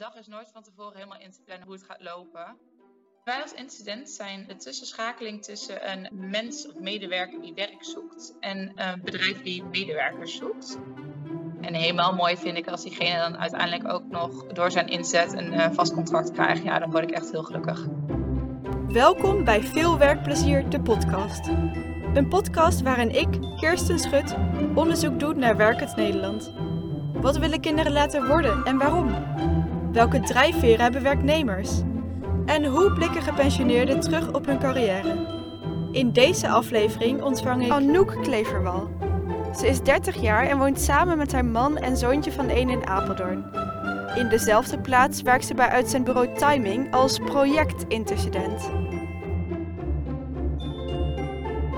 dag is nooit van tevoren helemaal in te plannen hoe het gaat lopen. Wij als incident zijn de tussenschakeling tussen een mens of medewerker die werk zoekt en een bedrijf die medewerkers zoekt. En helemaal mooi vind ik als diegene dan uiteindelijk ook nog door zijn inzet een uh, vast contract krijgt. Ja, dan word ik echt heel gelukkig. Welkom bij Veel Werkplezier, de podcast. Een podcast waarin ik, Kirsten Schut, onderzoek doe naar werkend Nederland. Wat willen kinderen laten worden en waarom? Welke drijfveren hebben werknemers? En hoe blikken gepensioneerden terug op hun carrière? In deze aflevering ontvang ik Anouk Kleverwal. Ze is 30 jaar en woont samen met haar man en zoontje van 1 in Apeldoorn. In dezelfde plaats werkt ze bij uitzendbureau Timing als projectintercedent.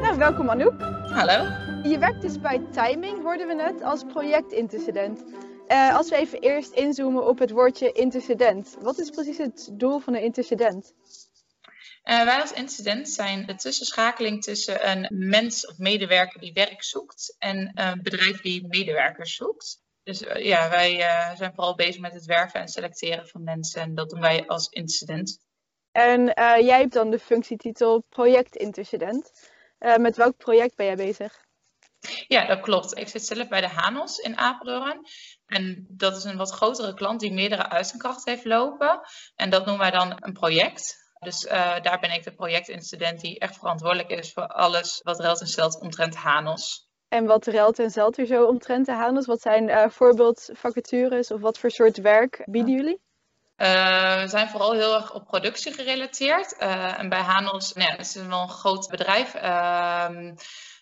Nou, welkom Anouk. Hallo. Je werkt dus bij Timing, hoorden we net, als projectintercedent. Uh, als we even eerst inzoomen op het woordje intercedent. Wat is precies het doel van een intercedent? Uh, wij als incident zijn de tussenschakeling tussen een mens of medewerker die werk zoekt en een bedrijf die medewerkers zoekt. Dus uh, ja, wij zijn vooral bezig met het werven en selecteren van mensen en dat doen wij als incident. En jij hebt dan de functietitel projectintercedent. met welk project ben jij bezig? Ja, dat klopt. Ik zit zelf bij de Hanos in Apeldoorn. En dat is een wat grotere klant die meerdere uitzendkrachten heeft lopen. En dat noemen wij dan een project. Dus uh, daar ben ik de projectincident die echt verantwoordelijk is voor alles wat Relt en Zelt omtrent Hanos. En wat Relt en Zelt er zo omtrent de Hanos? Wat zijn uh, voorbeeldvacatures of wat voor soort werk bieden jullie? Uh, we zijn vooral heel erg op productie gerelateerd. en bij Hanos, nou ja, het is wel een groot bedrijf.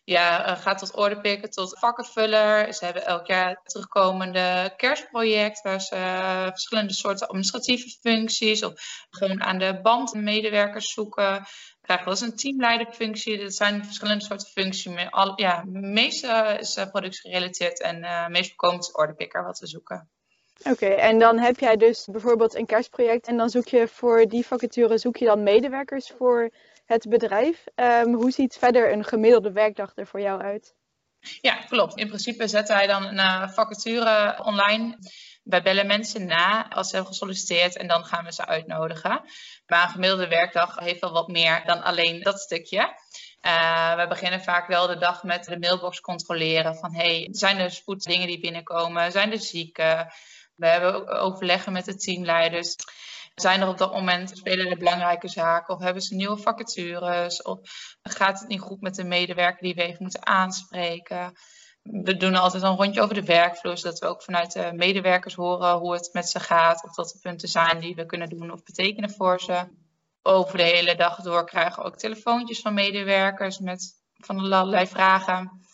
Ja, uh, gaat tot orderpikken, tot vakkenvuller. Ze hebben elk jaar terugkomende kerstproject waar ze uh, verschillende soorten administratieve functies of gewoon aan de band medewerkers zoeken. Krijgen wel eens een teamleiderfunctie. Dat zijn verschillende soorten functies. Al, ja, meest uh, is productiegerelateerd en meest voorkomend is orderpikker wat we zoeken. Oké, en dan heb jij dus bijvoorbeeld een kerstproject en dan zoek je voor die vacature zoek je dan medewerkers voor het bedrijf. Um, hoe ziet verder een gemiddelde werkdag er voor jou uit? Ja, klopt. In principe zetten wij dan een uh, vacature online. Wij bellen mensen na als ze hebben gesolliciteerd en dan gaan we ze uitnodigen. Maar een gemiddelde werkdag heeft wel wat meer dan alleen dat stukje. Uh, we beginnen vaak wel de dag met de mailbox controleren van hey, zijn er spoeddingen die binnenkomen? Zijn er zieken? We hebben overleggen met de teamleiders. Zijn er op dat moment spelen er belangrijke zaken? Of hebben ze nieuwe vacatures? Of gaat het niet goed met de medewerker die we even moeten aanspreken? We doen altijd een rondje over de werkvloer, zodat we ook vanuit de medewerkers horen hoe het met ze gaat. Of dat er punten zijn die we kunnen doen of betekenen voor ze. Over de hele dag door krijgen we ook telefoontjes van medewerkers met van allerlei vragen.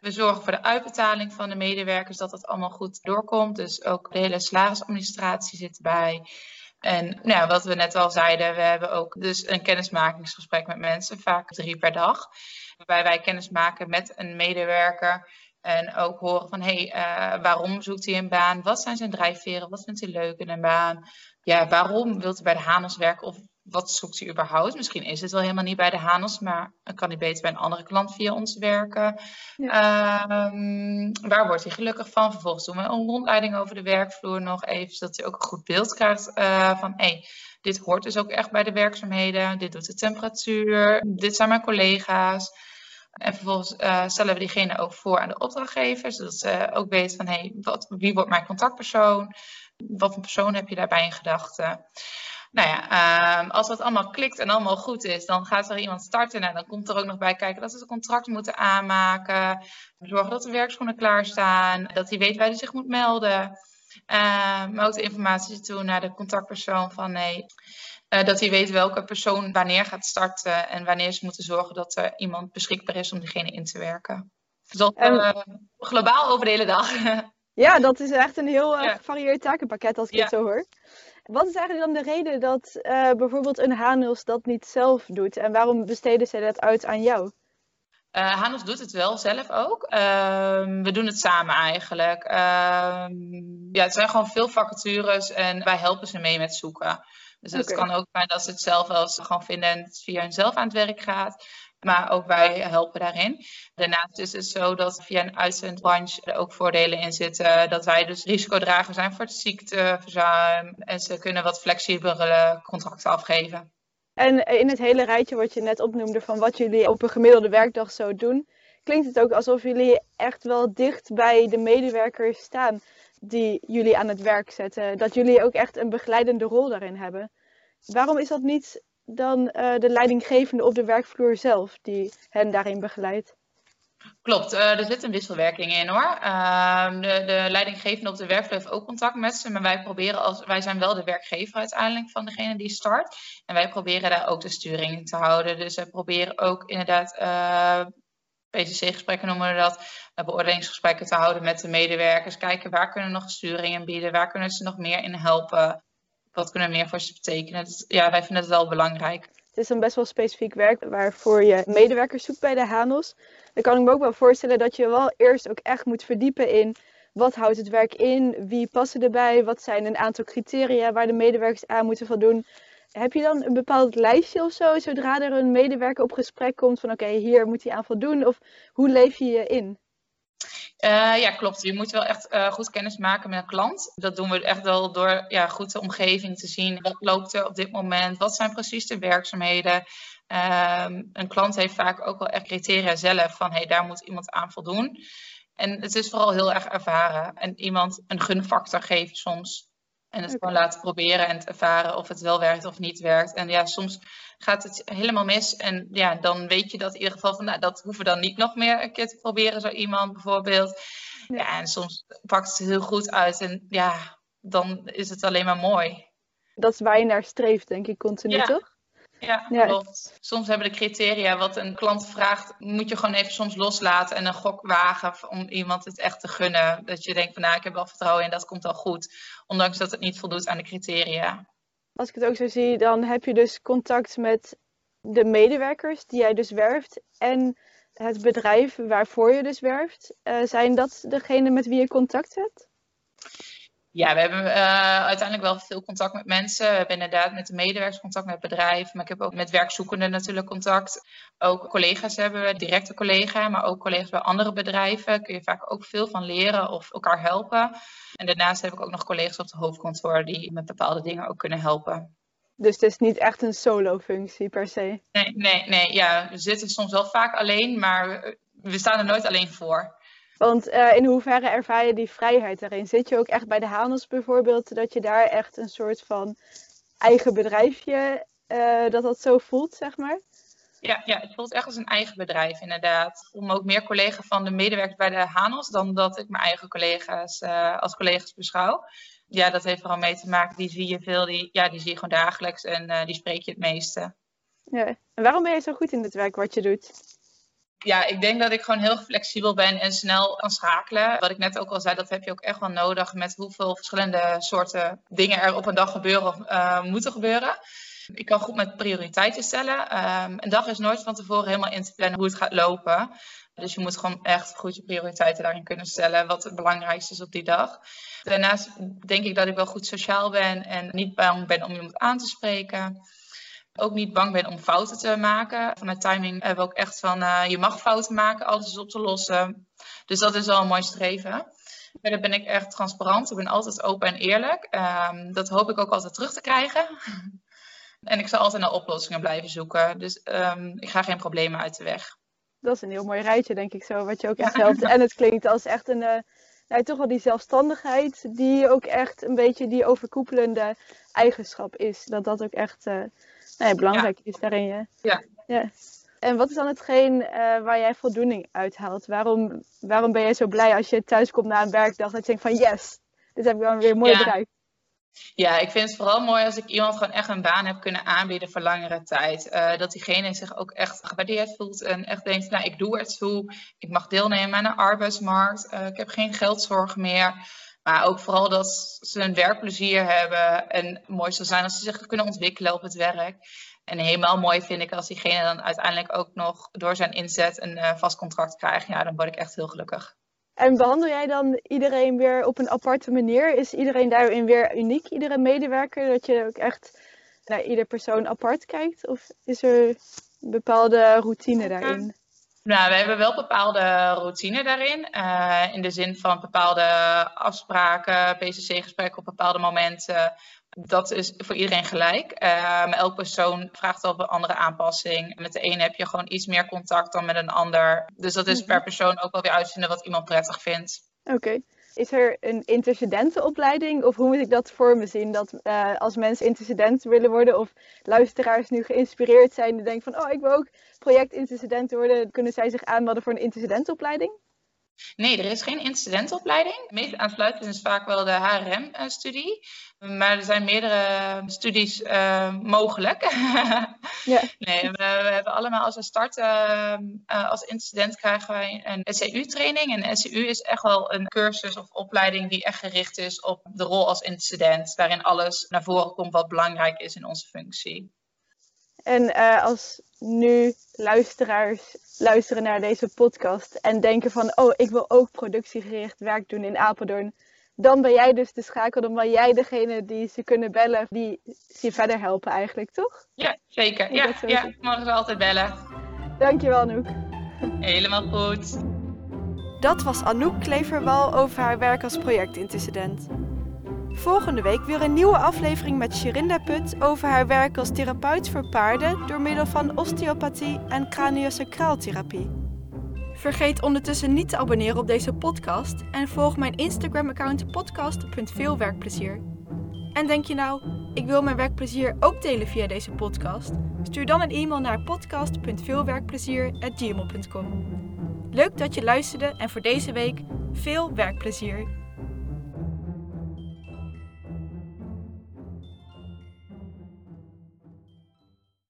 We zorgen voor de uitbetaling van de medewerkers, dat het allemaal goed doorkomt. Dus ook de hele salarisadministratie zit erbij. En nou, wat we net al zeiden, we hebben ook dus een kennismakingsgesprek met mensen, vaak drie per dag. Waarbij wij kennis maken met een medewerker. En ook horen van, hé, hey, uh, waarom zoekt hij een baan? Wat zijn zijn drijfveren? Wat vindt hij leuk in een baan? Ja, waarom wilt hij bij de Hanos werken? Of wat zoekt hij überhaupt? Misschien is het wel helemaal niet bij de Hanos, maar kan hij beter bij een andere klant via ons werken. Ja. Um, waar wordt hij gelukkig van? Vervolgens doen we een rondleiding over de werkvloer nog even, zodat hij ook een goed beeld krijgt uh, van hé, hey, dit hoort dus ook echt bij de werkzaamheden. Dit doet de temperatuur. Dit zijn mijn collega's. En vervolgens uh, stellen we diegene ook voor aan de opdrachtgever, zodat ze ook weten van hé, hey, wat, wie wordt mijn contactpersoon? Wat voor persoon heb je daarbij in gedachten? Nou ja, um, als dat allemaal klikt en allemaal goed is, dan gaat er iemand starten. En dan komt er ook nog bij kijken dat ze het contract moeten aanmaken. Zorgen dat de werkschoenen klaarstaan. Dat hij weet waar hij zich moet melden. Uh, maar ook de informatie toe naar de contactpersoon van nee. Uh, dat hij weet welke persoon wanneer gaat starten. En wanneer ze moeten zorgen dat er iemand beschikbaar is om diegene in te werken. Dus dat uh, globaal over de hele dag. ja, dat is echt een heel uh, gevarieerd takenpakket als ik ja. het zo hoor. Wat is eigenlijk dan de reden dat uh, bijvoorbeeld een Hanos dat niet zelf doet? En waarom besteden ze dat uit aan jou? Uh, Hanos doet het wel zelf ook. Uh, we doen het samen eigenlijk. Ehm, ja, het zijn gewoon veel vacatures en wij helpen ze mee met zoeken. Dus het kan ook zijn dat ze het zelf wel eens gewoon vinden en het via hunzelf aan het werk gaat. Maar ook wij helpen daarin. Daarnaast is het zo dat via een uitzendbranche er ook voordelen in zitten. Dat wij dus risicodrager zijn voor het ziekteverzuim. En ze kunnen wat flexibelere contracten afgeven. En in het hele rijtje wat je net opnoemde van wat jullie op een gemiddelde werkdag zo doen, klinkt het ook alsof jullie echt wel dicht bij de medewerkers staan die jullie aan het werk zetten. Dat jullie ook echt een begeleidende rol daarin hebben. Waarom is dat niet dan uh, de leidinggevende op de werkvloer zelf die hen daarin begeleidt? Klopt, uh, er zit een wisselwerking in hoor. Uh, de, de, leidinggevende op de werkvloer heeft ook contact met ze, maar wij proberen als wij zijn wel de werkgever uiteindelijk van degene die start. En wij proberen daar ook de sturing in te houden. Dus we proberen ook inderdaad uh, PCC-gesprekken noemen we dat, beoordelingsgesprekken te houden met de medewerkers. Kijken waar kunnen we nog sturing in bieden, waar kunnen ze nog meer in helpen wat kunnen meer voor ze betekenen? Dus, ja, wij vinden het wel belangrijk. Het is een best wel specifiek werk waarvoor je medewerkers zoekt bij de HANOS. Dan kan ik me ook wel voorstellen dat je wel eerst ook echt moet verdiepen in wat houdt het werk in, wie passen erbij, wat zijn een aantal criteria waar de medewerkers aan moeten voldoen. Heb je dan een bepaald lijstje of zo, zodra er een medewerker op gesprek komt van oké, hier moet hij aan voldoen? Of hoe leef je je in? Uh, ja, klopt. Je moet wel echt uh, goed kennis maken met een klant. Dat doen we echt wel door ja, goed de omgeving te zien. Wat loopt er op dit moment? Wat zijn precies de werkzaamheden? Uh, een klant heeft vaak ook wel echt criteria zelf van hey, daar moet iemand aan voldoen. En het is vooral heel erg ervaren. En iemand een gunfactor geven soms. En het gewoon laten proberen en ervaren of het wel werkt of niet werkt. En ja, soms gaat het helemaal mis. En ja, dan weet je dat in ieder geval van, nou, dat hoeven we dan niet nog meer een keer te proberen, zo iemand bijvoorbeeld. Ja, en soms pakt het heel goed uit. En ja, dan is het alleen maar mooi. Dat is waar je naar streeft, denk ik, continu, toch? Ja, klopt. Soms hebben de criteria wat een klant vraagt, moet je gewoon even soms loslaten en een gok wagen om iemand het echt te gunnen. Dat je denkt van nou, ik heb wel vertrouwen in, dat komt al goed. Ondanks dat het niet voldoet aan de criteria. Als ik het ook zo zie, dan heb je dus contact met de medewerkers die jij dus werft en het bedrijf waarvoor je dus werft. Uh, zijn dat degene met wie je contact hebt? Ja, we hebben uh, uiteindelijk wel veel contact met mensen. We hebben inderdaad met de medewerkers contact met bedrijven. Maar ik heb ook met werkzoekenden natuurlijk contact. Ook collega's hebben we, directe collega, maar ook collega's bij andere bedrijven. Kun je vaak ook veel van leren of elkaar helpen. En daarnaast heb ik ook nog collega's op het hoofdkantoor die met bepaalde dingen ook kunnen helpen. Dus het is niet echt een solo-functie per se? Nee, nee, nee. Ja, we zitten soms wel vaak alleen, maar we staan er nooit alleen voor. Want uh, in hoeverre ervaar je die vrijheid daarin? Zit je ook echt bij de Hanels bijvoorbeeld, dat je daar echt een soort van eigen bedrijfje, uh, dat dat zo voelt, zeg maar? Ja, ja, het voelt echt als een eigen bedrijf, inderdaad. Om ook meer collega's van de medewerkers bij de Hanels dan dat ik mijn eigen collega's uh, als collega's beschouw. Ja, dat heeft vooral mee te maken. Die zie je veel, die, ja, die zie je gewoon dagelijks en die spreek je het meeste. Ja. En waarom ben je zo goed in het werk wat je doet? Ja, ik denk dat ik gewoon heel flexibel ben en snel kan schakelen. Wat ik net ook al zei, dat heb je ook echt wel nodig met hoeveel verschillende soorten dingen er op een dag gebeuren of uh, moeten gebeuren. Ik kan goed met prioriteiten stellen. Um, een dag is nooit van tevoren helemaal in te plannen hoe het gaat lopen. Dus je moet gewoon echt goed je prioriteiten daarin kunnen stellen, wat het belangrijkste is op die dag. Daarnaast denk ik dat ik wel goed sociaal ben en niet bang ben om iemand aan te spreken ook niet bang ben om fouten te maken. Vanuit timing hebben we ook echt van uh, je mag fouten maken, alles is op te lossen. Dus dat is wel een mooi streven. Verder ben ik echt transparant. Ik ben altijd open en eerlijk. Um, dat hoop ik ook altijd terug te krijgen. en ik zal altijd naar oplossingen blijven zoeken. Dus um, ik ga geen problemen uit de weg. Dat is een heel mooi rijtje, denk ik zo, wat je ook echt helpt. En het klinkt als echt een, uh, nou, toch wel die zelfstandigheid, die ook echt een beetje die overkoepelende eigenschap is. Dat dat ook echt uh, nee, belangrijk is daarin. Ja. ja. ja. En wat is dan hetgeen uh, waar jij voldoening uithaalt? Waarom, waarom ben jij zo blij als je thuis komt na een werkdag dat je denkt van yes, dit heb ik dan weer mooi ja. bereikt? Ja, ik vind het vooral mooi als ik iemand gewoon echt een baan heb kunnen aanbieden voor langere tijd. Uh, dat diegene zich ook echt gewaardeerd voelt en echt denkt, nou ik doe het toe. Ik mag deelnemen aan de arbeidsmarkt. Uh, ik heb geen geldzorg meer. Maar ook vooral dat ze een werkplezier hebben. En mooi zou zijn als ze zich kunnen ontwikkelen op het werk. En helemaal mooi vind ik als diegene dan uiteindelijk ook nog door zijn inzet een uh, vast contract krijgt. Ja, dan word ik echt heel gelukkig. En behandel jij dan iedereen weer op een aparte manier? Is iedereen daarin weer uniek, iedere medewerker? Dat je ook echt naar ieder persoon apart kijkt? Of is er bepaalde routine daarin? Nou, we hebben wel bepaalde routine daarin. Uh, in de zin van bepaalde afspraken, PCC-gesprekken op bepaalde momenten. Dat is voor iedereen gelijk. Uh, maar elke persoon vraagt wel een andere aanpassing. Met de ene heb je gewoon iets meer contact dan met een ander. Dus dat is mhm. per persoon ook wel weer uitvinden wat iemand prettig vindt. Oké. Is er een intercedentenopleiding of hoe moet ik dat voor me zien? Dat uh, als mensen intercedent willen worden of luisteraars nu geïnspireerd zijn die denken van oh ik wil ook projectintercedent worden, kunnen zij zich aanmelden voor een intercedentenopleiding? Nee, er is geen incidentopleiding. Het meest aansluitend is vaak wel de HRM-studie. Maar er zijn meerdere studies uh, mogelijk. ja. Nee, we, hebben allemaal als we starten, uh, als incident krijgen wij een SCU-training. En SCU is echt wel een cursus of opleiding die echt gericht is op de rol als incident. Waarin alles naar voren komt wat belangrijk is in onze functie. En uh, als nu luisteraars luisteren naar deze podcast en denken van, oh, ik wil ook productiegericht werk doen in Apeldoorn. Dan ben jij dus de schakel, dan ben jij degene die ze kunnen bellen, die ze verder helpen eigenlijk, toch? Ja, zeker. Ja, ja, mogen ze altijd bellen. Dankjewel, Anouk. Helemaal goed. Dat was Anouk Kleverwal over haar werk als projectintercedent. Volgende week weer een nieuwe aflevering met Shirinda Put over haar werk als therapeut voor paarden door middel van osteopathie en craniosacraaltherapie. Vergeet ondertussen niet te abonneren op deze podcast en volg mijn Instagram-account podcast.veelwerkplezier. En denk je nou, ik wil mijn werkplezier ook delen via deze podcast? Stuur dan een e-mail naar podcast.veelwerkplezier.gmail.com. Leuk dat je luisterde en voor deze week veel werkplezier!